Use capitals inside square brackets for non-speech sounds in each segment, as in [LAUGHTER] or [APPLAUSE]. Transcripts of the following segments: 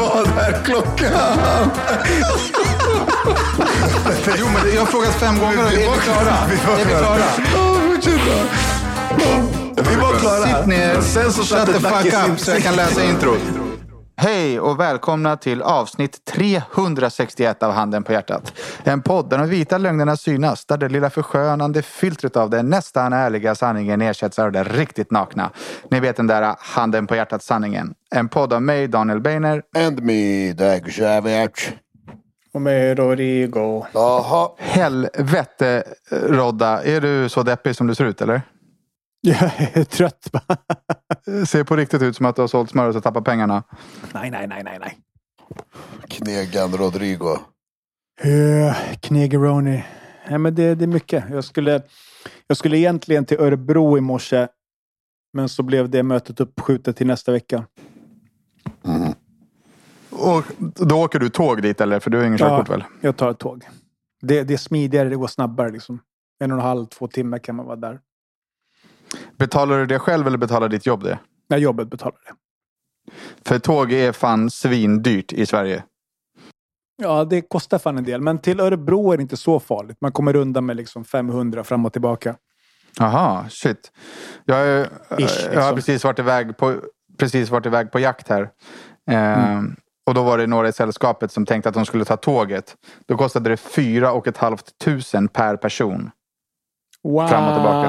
Vad är klockan? Jo, men jag har frågat fem gånger och är vi klara? Är vi klara? Vi var klara. Sitt ner, Sen så shut the fuck up så jag kan läsa introt. Hej och välkomna till avsnitt 361 av Handen på hjärtat. En podd där de vita lögnerna synas, där det lilla förskönande filtret av den nästan ärliga sanningen ersätts av det riktigt nakna. Ni vet den där Handen på hjärtat-sanningen. En podd av mig, Daniel Beiner. And me, Dag Savage. Och med Rodrigo. Jaha. Helvete Rodda, är du så deppig som du ser ut eller? [LAUGHS] Jag är trött. Ser på riktigt ut som att du har sålt smör och tappat pengarna. nej, nej, nej, nej, nej. Knegan Rodrigo. Uh, Knegeroni. Nej, men det, det är mycket. Jag skulle, jag skulle egentligen till Örebro i morse. Men så blev det mötet uppskjutet till nästa vecka. Och då åker du tåg dit eller? För du har ingen körkort väl? jag tar ett tåg. Det, det är smidigare, det går snabbare liksom. En och en halv, två timmar kan man vara där. Betalar du det själv eller betalar ditt jobb det? När jobbet betalar det. För tåg är fan svindyrt i Sverige. Ja, det kostar fan en del. Men till Örebro är det inte så farligt. Man kommer undan med liksom 500 fram och tillbaka. Aha, shit. Jag, är- Ish, jag har liksom. precis varit iväg på, precis varit iväg på jakt här. Ehm, Och då var det några i sällskapet som tänkte att de skulle ta tåget. Då kostade det fyra och ett halvt tusen per person. Wow! Fram och tillbaka.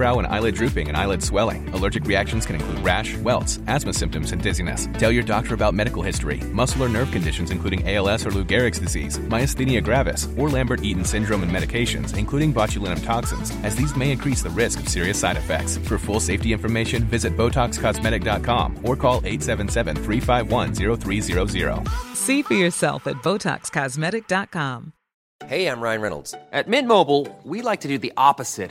eyebrow and eyelid drooping, and eyelid swelling. Allergic reactions can include rash, welts, asthma symptoms, and dizziness. Tell your doctor about medical history, muscle or nerve conditions including ALS or Lou Gehrig's disease, myasthenia gravis, or Lambert-Eaton syndrome and medications, including botulinum toxins, as these may increase the risk of serious side effects. For full safety information, visit BotoxCosmetic.com or call 877-351-0300. See for yourself at BotoxCosmetic.com. Hey, I'm Ryan Reynolds. At Mint Mobile, we like to do the opposite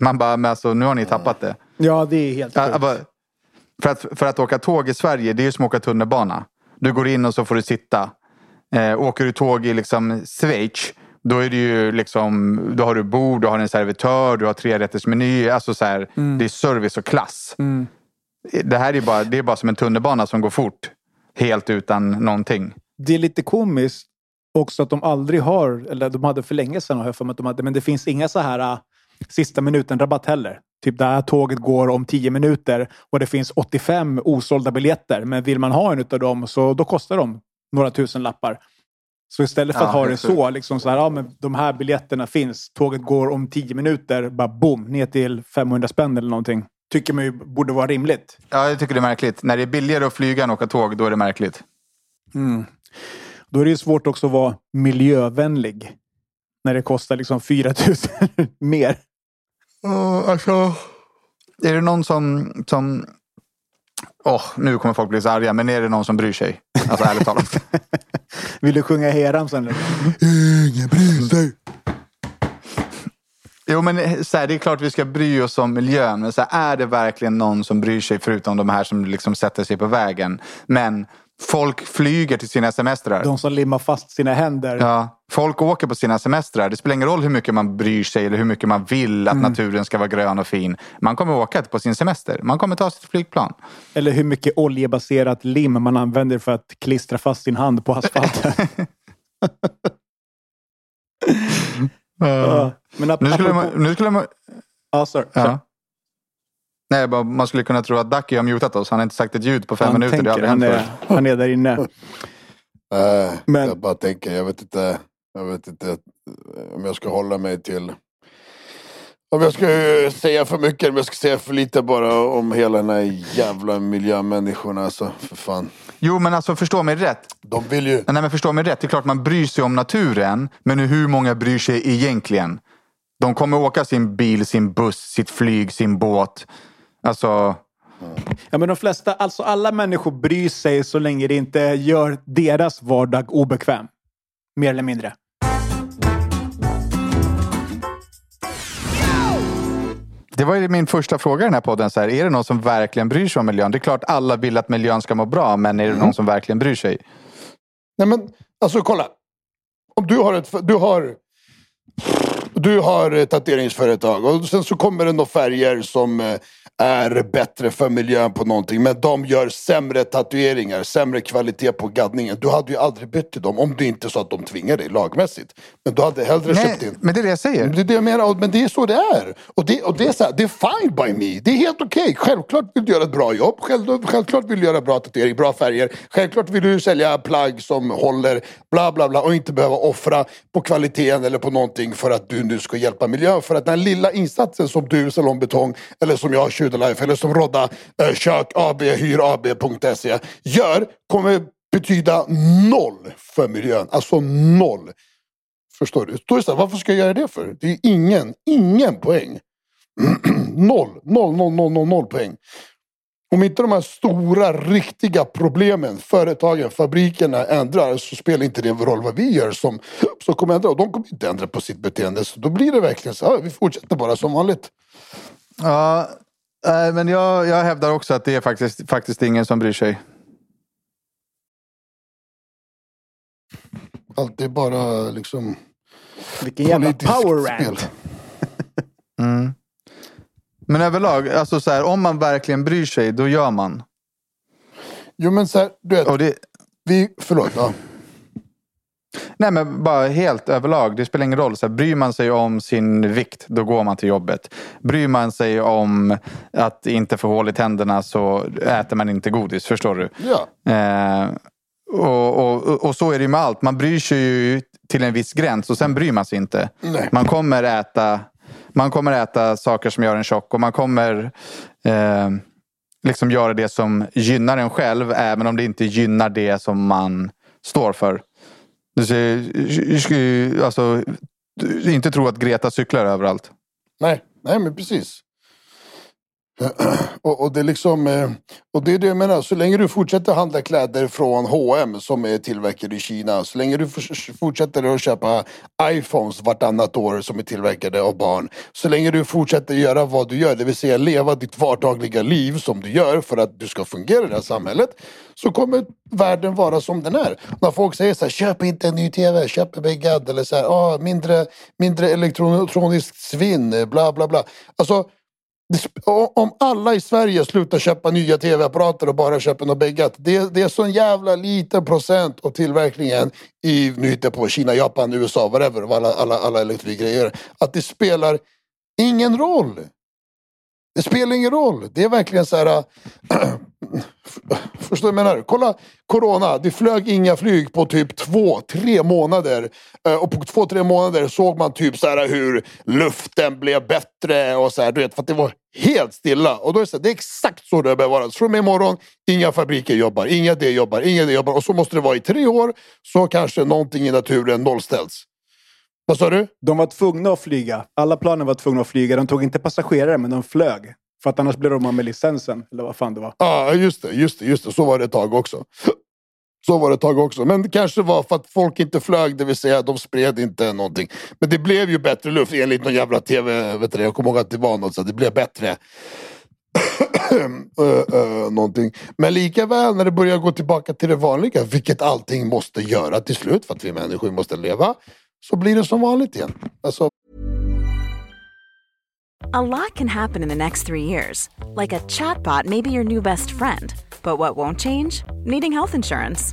Man bara, men alltså nu har ni tappat det. Ja, det är helt sjukt. bara, för, att, för att åka tåg i Sverige, det är ju som att åka tunnelbana. Du går in och så får du sitta. Eh, åker du tåg i liksom Schweiz, då är det ju liksom, då har du bord, du har en servitör, du har trerättersmeny. Alltså så här, det är service och klass. Det här är bara, det är bara som en tunnelbana som går fort. Helt utan någonting. Det är lite komiskt också att de aldrig har, eller de hade för länge sedan har jag för mig att de hade, men det finns inga så här äh, sista minuten-rabatt heller. Typ det här tåget går om 10 minuter och det finns 85 osålda biljetter. Men vill man ha en utav dem så då kostar de några tusen lappar. Så istället för Ja, att ha det så, liksom så här, ja, men de här biljetterna finns, tåget går om 10 minuter, bara boom, ner till 500 spänn eller någonting. Tycker man ju borde vara rimligt. Ja, jag tycker det är märkligt. När det är billigare att flyga än att åka tåg, då är det märkligt. Då är det ju svårt också att vara miljövänlig. När det kostar liksom 4 000 [LAUGHS] mer. Alltså... Är det någon som... som... Åh, nu kommer folk bli så arga, men är det någon som bryr sig? Alltså ärligt talat. [LAUGHS] Vill du sjunga heramsan? eller? Ingen bryr sig. Jo, men eh, så här, det är klart vi ska bry oss om miljön. Men så här, är det verkligen någon som bryr sig förutom de här som liksom sätter sig på vägen? Men folk flyger till sina semestrar. De som limmar fast sina händer. Ja, folk åker på sina semestrar. Det spelar ingen roll hur mycket man bryr sig eller hur mycket man vill att naturen ska vara grön och fin. Man kommer åka på sin semester. Man kommer ta sitt flygplan. Eller hur mycket oljebaserat lim man använder för att klistra fast sin hand på asfalten. [LAUGHS] Ja. Men ap- Nu skulle apropå- man... Nu skulle man Ja, sorry. ja. Nej, bara, man skulle kunna tro att Ducky har mutat oss. Han har inte sagt ett ljud på fem Han minuter. Det har tänker, han, är, han är där inne. [LAUGHS] Nej, Men- jag bara tänker, jag vet inte, jag vet inte om jag ska hålla mig till om jag ska eh, säga för mycket, om jag ska säga för lite bara om hela den här jävla miljömänniskorna alltså, för fan. Jo, men alltså förstå mig rätt. De vill ju, Nej, men förstå mig rätt. Det är klart man bryr sig om naturen. Men hur många bryr sig egentligen? De kommer åka sin bil, sin buss, sitt flyg, sin båt. Alltså, Ja, men de flesta, alltså alla människor bryr sig så länge det inte gör deras vardag obekväm. Mer eller mindre. Det var ju min första fråga i den här podden. Så här, är det någon som verkligen bryr sig om miljön? Det är klart alla vill att miljön ska må bra. Men är det någon som verkligen bryr sig? nej men alltså kolla. Om du har ett, du har du har tatueringsföretag och sen så kommer det några färger som eh, är bättre för miljön på någonting. Men de gör sämre tatueringar, sämre kvalitet på gaddningen. Du hade ju aldrig bytt till dem om det inte så att de tvingar dig lagmässigt. Men du hade hellre köpt Nej, in. men det är det jag säger. Det är det jag menar, men det är så det är. Och det, och det är så här, det är fine by me. Det är helt okej. Självklart vill du göra ett bra jobb. Själv, självklart vill du göra bra tatuering, bra färger. Självklart vill du sälja plagg som håller, bla bla bla. Och inte behöva offra på kvaliteten eller på någonting för att du nu ska hjälpa miljön. För att den lilla insatsen som du, Salon Betong, eller som jag, Shudalife, eller som Rodda, eh, Kök AB, Hyr AB.se gör kommer betyda noll för miljön. Alltså noll. Förstår du? Då är det så här, varför ska jag göra det för? Det är ingen, ingen poäng. [CLEARS THROAT] noll, noll, noll, noll, noll, noll poäng. Om inte de här stora, riktiga problemen, företagen, fabrikerna ändrar så spelar inte det roll vad vi gör som, som kommer ändra. Och de kommer inte ändra på sitt beteende. Så då blir det verkligen så här, vi fortsätter bara som vanligt. Ja, men jag, jag hävdar också att det är faktiskt, faktiskt ingen som bryr sig. Allt är bara liksom Vilken jävla power rant. [LAUGHS] Men överlag, alltså så här, om man verkligen bryr sig, då gör man. Jo men så här, du vet, Och det, vi, förlåt. Ja. nej men bara helt överlag, det spelar ingen roll. Så här, bryr man sig om sin vikt, då går man till jobbet. Bryr man sig om att inte få hål i tänderna så äter man inte godis, förstår du? Ja. Eh, och, och, och så är det ju med allt. Man bryr sig ju till en viss gräns och sen bryr man sig inte. Nej. Man kommer äta man kommer äta saker som gör en tjock och man kommer eh, liksom göra det som gynnar en själv även om det inte gynnar det som man står för. Du ska ju, alltså, inte tro att Greta cyklar överallt. Nej, nej men precis. [CLEARS THROAT] Och, och det är liksom, eh, och det är det jag menar, så länge du fortsätter handla kläder från H&M som är tillverkade i Kina, så länge du fortsätter att köpa iPhones vartannat år som är tillverkade av barn, så länge du fortsätter göra vad du gör, det vill säga leva ditt vardagliga liv som du gör för att du ska fungera i det här samhället, så kommer världen vara som den är. När folk säger så här, köp inte en ny TV, köp en väggad eller så här, ah, mindre, mindre elektroniskt svinn, bla bla bla. Alltså, om alla i Sverige slutar köpa nya tv-apparater och bara köper något beggat. Det, det är så en jävla liten procent av tillverkningen i, nu hittar jag på Kina, Japan, USA, whatever, av alla, alla, alla elektrikgrejer. Att det spelar ingen roll. Det spelar ingen roll. Det är verkligen så här... Äh, [CLEARS THROAT] förstår du vad jag menar? Kolla Corona, det flög inga flyg på typ två, tre månader. Äh, och på två, tre månader såg man typ så här hur luften blev bättre och så här, du vet, för att det var helt stilla. Och då är det, så här, det är exakt så det behöver vara. Från och med imorgon, inga fabriker jobbar, inga det jobbar, inga det jobbar. Och så måste det vara i tre år, så kanske någonting i naturen nollställs. Vad sa du? De var tvungna att flyga. Alla planen var tvungna att flyga. De tog inte passagerare, men de flög. För att annars blev de av med licensen. Eller vad fan det var. Ja, just det, just det, just det. Så var det ett tag också. Så var det ett tag också. Men det kanske var för att folk inte flög, det vill säga de spred inte någonting. Men det blev ju bättre luft enligt någon jävla tv. Vet du, jag kommer ihåg att det var något så det blev bättre. [COUGHS] uh, uh, någonting. Men lika väl när det börjar gå tillbaka till det vanliga, vilket allting måste göra till slut för att vi människor måste leva, så blir det som vanligt igen. Alltså, A lot can happen in the next three years. Like a chatbot may be your new best friend. But what won't change? Needing health insurance.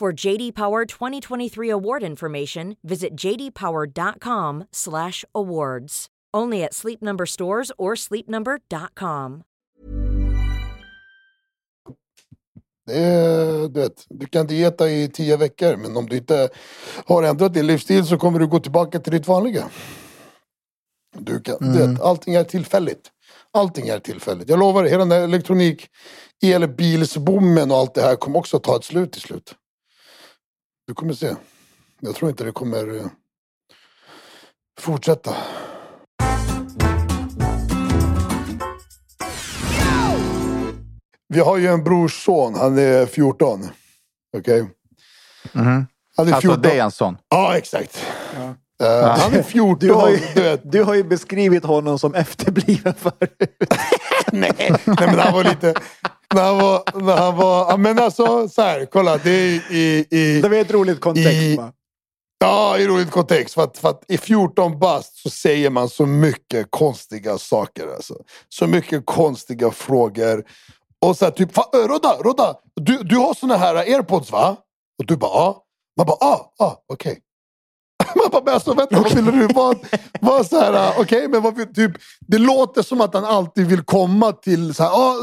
For JD Power 2023 award information, visit jdpower.com/awards. Only at Sleep Number stores or sleepnumber.com. Du, vet, du kan dieta i tio veckor men om du inte har ändrat din livsstil så kommer du gå tillbaka till ditt vanliga. Du kan, du vet, allting är tillfälligt. Allting är tillfälligt. Jag lovar, hela den här elektronik, elbilsbommen och allt det här kommer också ta ett slut till slut. Du kommer se. Jag tror inte det kommer eh, fortsätta. Vi har ju en brorsson, han är 14. Okej? Han är Alltså det är en sån. Ja, exakt. Eh, han är 14. Du har, ju, du har ju beskrivit honom som efterbliven förut. [LAUGHS] nej, nej, men han var lite... När han var... När han var men alltså, så här, kolla. Det är i... i Det var ett roligt kontext. I- va? Ja, i roligt kontext. För att, för att i 14 bast så säger man så mycket konstiga saker. Alltså. Så mycket konstiga frågor. Och så här, typ, "Fa- äh, Rodda, Rodda, du, du har såna här airpods va? Och du bara ja. Man bara ah, ah okej. Man bara, men alltså vänta, vad vill du? Vad, vad så här, äh, okej, men vad typ, det låter som att han alltid vill komma till så här, ah,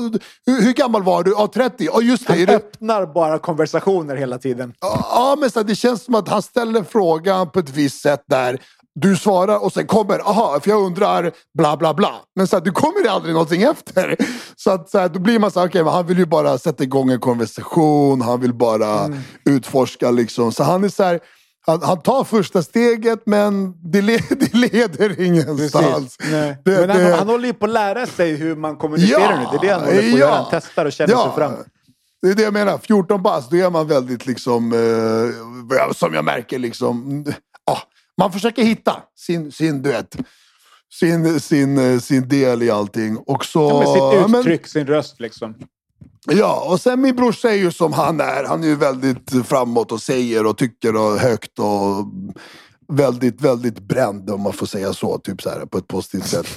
hur, hur gammal var du? Ja, 30. Ja, just det. Han det öppnar bara konversationer hela tiden. Ja, men så här, det känns som att han ställer frågan på ett visst sätt där du svarar och sen kommer, aha, för jag undrar bla bla bla. Men så här, du kommer aldrig någonting efter. Så att så här, då blir man så här, okej, men han vill ju bara sätta igång en konversation, han vill bara utforska liksom. Så han är så här, han, han tar första steget men det, le, [LAUGHS] det leder ingenstans. Det- Men han, det- han håller ju på att lära sig hur man kommunicerar nu. Det är det han håller på att göra. Han testar och känner sig fram. Det är det jag menar. 14 bast, då är man väldigt liksom, eh, som jag märker liksom, ja, man försöker hitta sin, sin du vet, sin, sin, eh, sin del i allting. Och så, Ja, med sitt men- uttryck, sin röst liksom. Ja, och sen min brorsa är ju som han är. Han är ju väldigt framåt och säger och tycker och högt och väldigt, väldigt bränd om man får säga så. Typ så här på ett positivt sätt.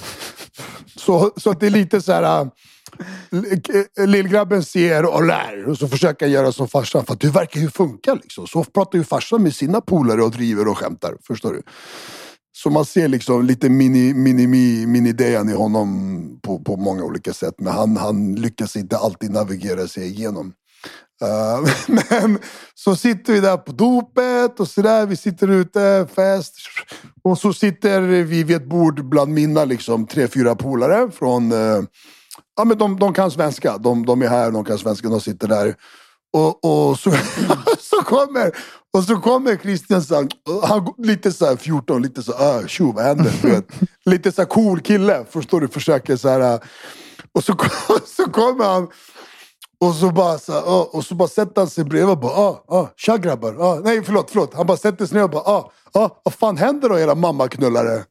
Så, så att det är lite så här. Äh, lillgrabben ser och lär och så försöker han göra som farsan. För att det verkar ju funka liksom. Så pratar ju farsan med sina polare och driver och skämtar. Förstår du? Så man ser liksom lite mini, mini, mini, mini Dejan i honom på, på många olika sätt. Men han, han lyckas inte alltid navigera sig igenom. Uh, [LAUGHS] men så sitter vi där på dopet och sådär. Vi sitter ute, fest. Och så sitter vi vid ett bord bland mina liksom, tre, fyra polare från... Uh, ja, men de, de kan svenska. De, de är här, de kan svenska, de sitter där. Och, och så, [LAUGHS] så kommer och så kommer Christian så här, han lite så här 14, lite så här, tjo vad händer? Du vet. [LAUGHS] Lite så här cool kille, förstår du? Försöker så här. Och så, [LAUGHS] så kommer han och så bara, så här, ah, och så bara sätter han sig bredvid och bara ah, ah, tja grabbar. Ah, nej förlåt, förlåt. Han bara sätter sig ner och bara ah, ah, vad fan händer då era mammaknullare?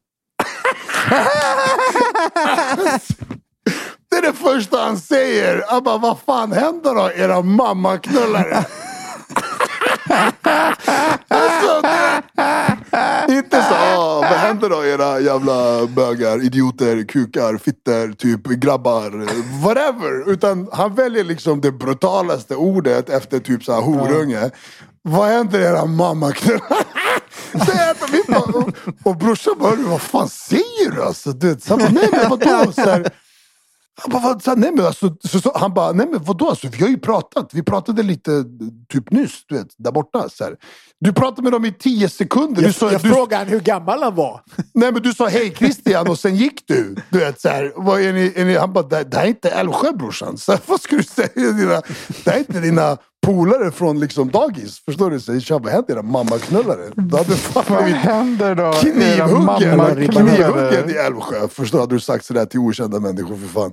Det är det första han säger. Han bara, vad fan händer då era mammaknullare? alltså, inte så, "Åh, vad händer då era jävla bögar, idioter, kukar, fitter, typ grabbar, whatever. Utan han väljer liksom det brutalaste ordet efter typ så här horunge. Vad händer era mammaknullar? Det [LAUGHS] är vi bara, och, och brorsan bara, vad fan säger du alltså? Du så bara, nej men vadå? Så här, han bara, vad, nej men alltså, så, så, han bara, nej men vadå? Alltså, vi har ju pratat. Vi pratade lite typ nyss, du vet, där borta. Så här. Du pratade med dem i tio sekunder. Du Jag, sa, jag du, frågade hur gammal han var. [LAUGHS] nej men du sa hej Christian och sen gick du. Du vet, så här, vad är ni, är ni, han bara, det, det här är inte Älvsjö brorsan. Så här, [LAUGHS] vad ska du säga? Dina, det här är inte dina polare från liksom dagis. Förstår du? Så, jag tja, vad händer era mammaknullare? Du hade fan Vad händer då? Knivhuggen, knivhuggen i Älvsjö. Förstår du? Hade du sagt sådär till okända människor för fan.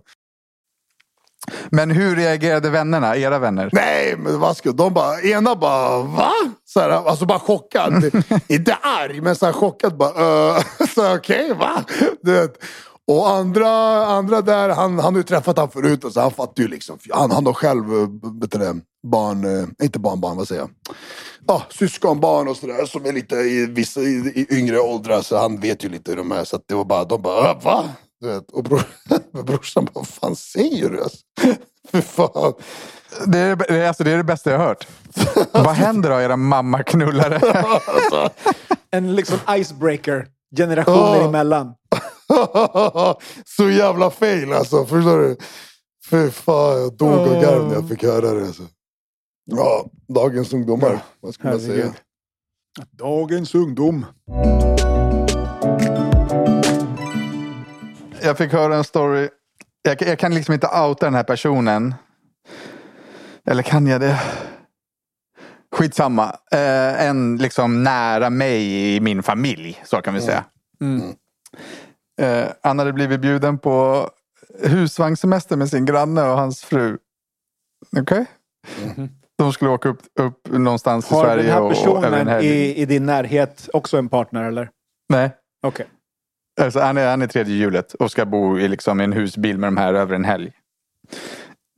Men hur reagerade vännerna, era vänner? Nej, men vad ska de bara, ena bara va? Så här, alltså bara chockad. [LAUGHS] Inte arg, men så här chockad bara, uh, [LAUGHS] så okej okay, va? Du vet. Och andra, andra där, han, han har ju träffat han förut och så han fattar ju liksom. Han, han har själv eh, vet du barn, eh, inte barnbarn, vad säger jag? Ja, syskonbarn och sådär som är lite i vissa i, i yngre åldrar så han vet ju lite hur de är. Så att det var bara, de bara, "Äh, va? Du vet, och bror, [LAUGHS] brorsan bara, vad fan säger du? Alltså? [LAUGHS] Fy fan. Det är det, alltså, det är det bästa jag har hört. [LAUGHS] Vad händer då, era mammaknullare? Alltså. En liksom icebreaker. Generationer Ja. emellan. så jävla fail alltså, förstår du? Fy fan, jag dog av garv när jag fick höra det. Alltså. Ja, dagens ungdomar, vad ska man säga? Dagens ungdom. Jag fick höra en story. Jag, jag kan liksom inte outa den här personen. Eller kan jag det? Skitsamma. Eh, en liksom nära mig i min familj, så kan vi säga. Eh, han hade blivit bjuden på husvagnssemester med sin granne och hans fru. Okej? De skulle åka upp, upp någonstans i Har Sverige den här och, och personen helg. i, i din närhet också en partner eller? Nej. Okej. Alltså, han, är, han är tredje hjulet och ska bo i liksom en husbil med de här över en helg.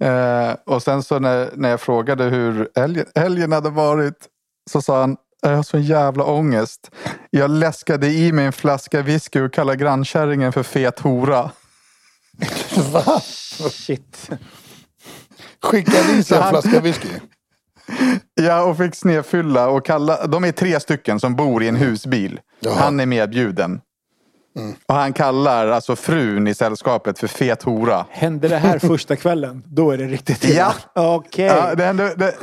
Eh, och sen så när, när jag frågade hur helgen, helgen hade varit så sa han jag har sån jävla ångest. Jag läskade i mig en flaska whisky och kallade grannkärringen för fet hora. Va? Shit. Skickade i sig en flaska whisky? Ja, och fick snedfylla och kalla... De är tre stycken som bor i en husbil. Jaha. Han är medbjuden. Och han kallar alltså frun i sällskapet för fet hora. Hände det här första kvällen? Då är det riktigt illa. Okej. Ja, det hände, det,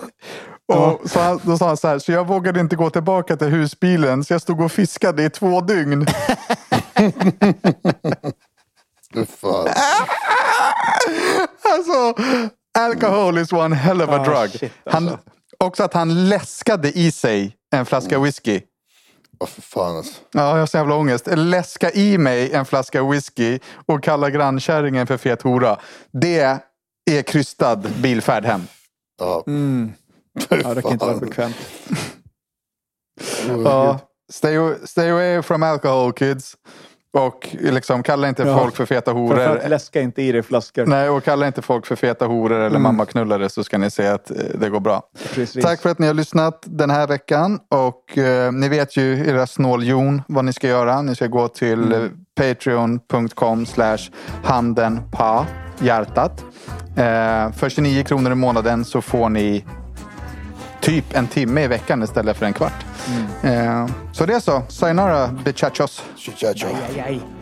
och så han, då sa han så här, så jag vågade inte gå tillbaka till husbilen så jag stod och fiskade i två dygn. [LAUGHS] [LAUGHS] Alltså, alcohol is one hell of a Ah, drug. shit, han, alltså. också att han läskade i sig en flaska whisky. Åh fy fan alltså. Ja, jag har så jävla ångest. Läska i mig en flaska whisky och kalla grannkärringen för fet hora. Det är krystad bilfärd hem. Ja. Mm. Ja, det kan inte vara bekvämt. Ja, stay, stay away from alcohol kids. Och liksom kalla inte Ja. folk för feta horor. läska inte i dig flaskor. Nej, och kalla inte folk för feta horor eller Mm. mammaknullare så ska ni se att eh, det går bra. Precis. Tack för att ni har lyssnat den här veckan. Och eh, ni vet ju, era snåljon, vad ni ska göra. Ni ska gå till eh, patreon.com slash handen pa hjärtat. Eh, för 29 kronor i månaden så får ni typ en timme i veckan istället för en kvart. Eh, så det är så. Sayonara, bichachos. Chichacho. Aj, aj, aj.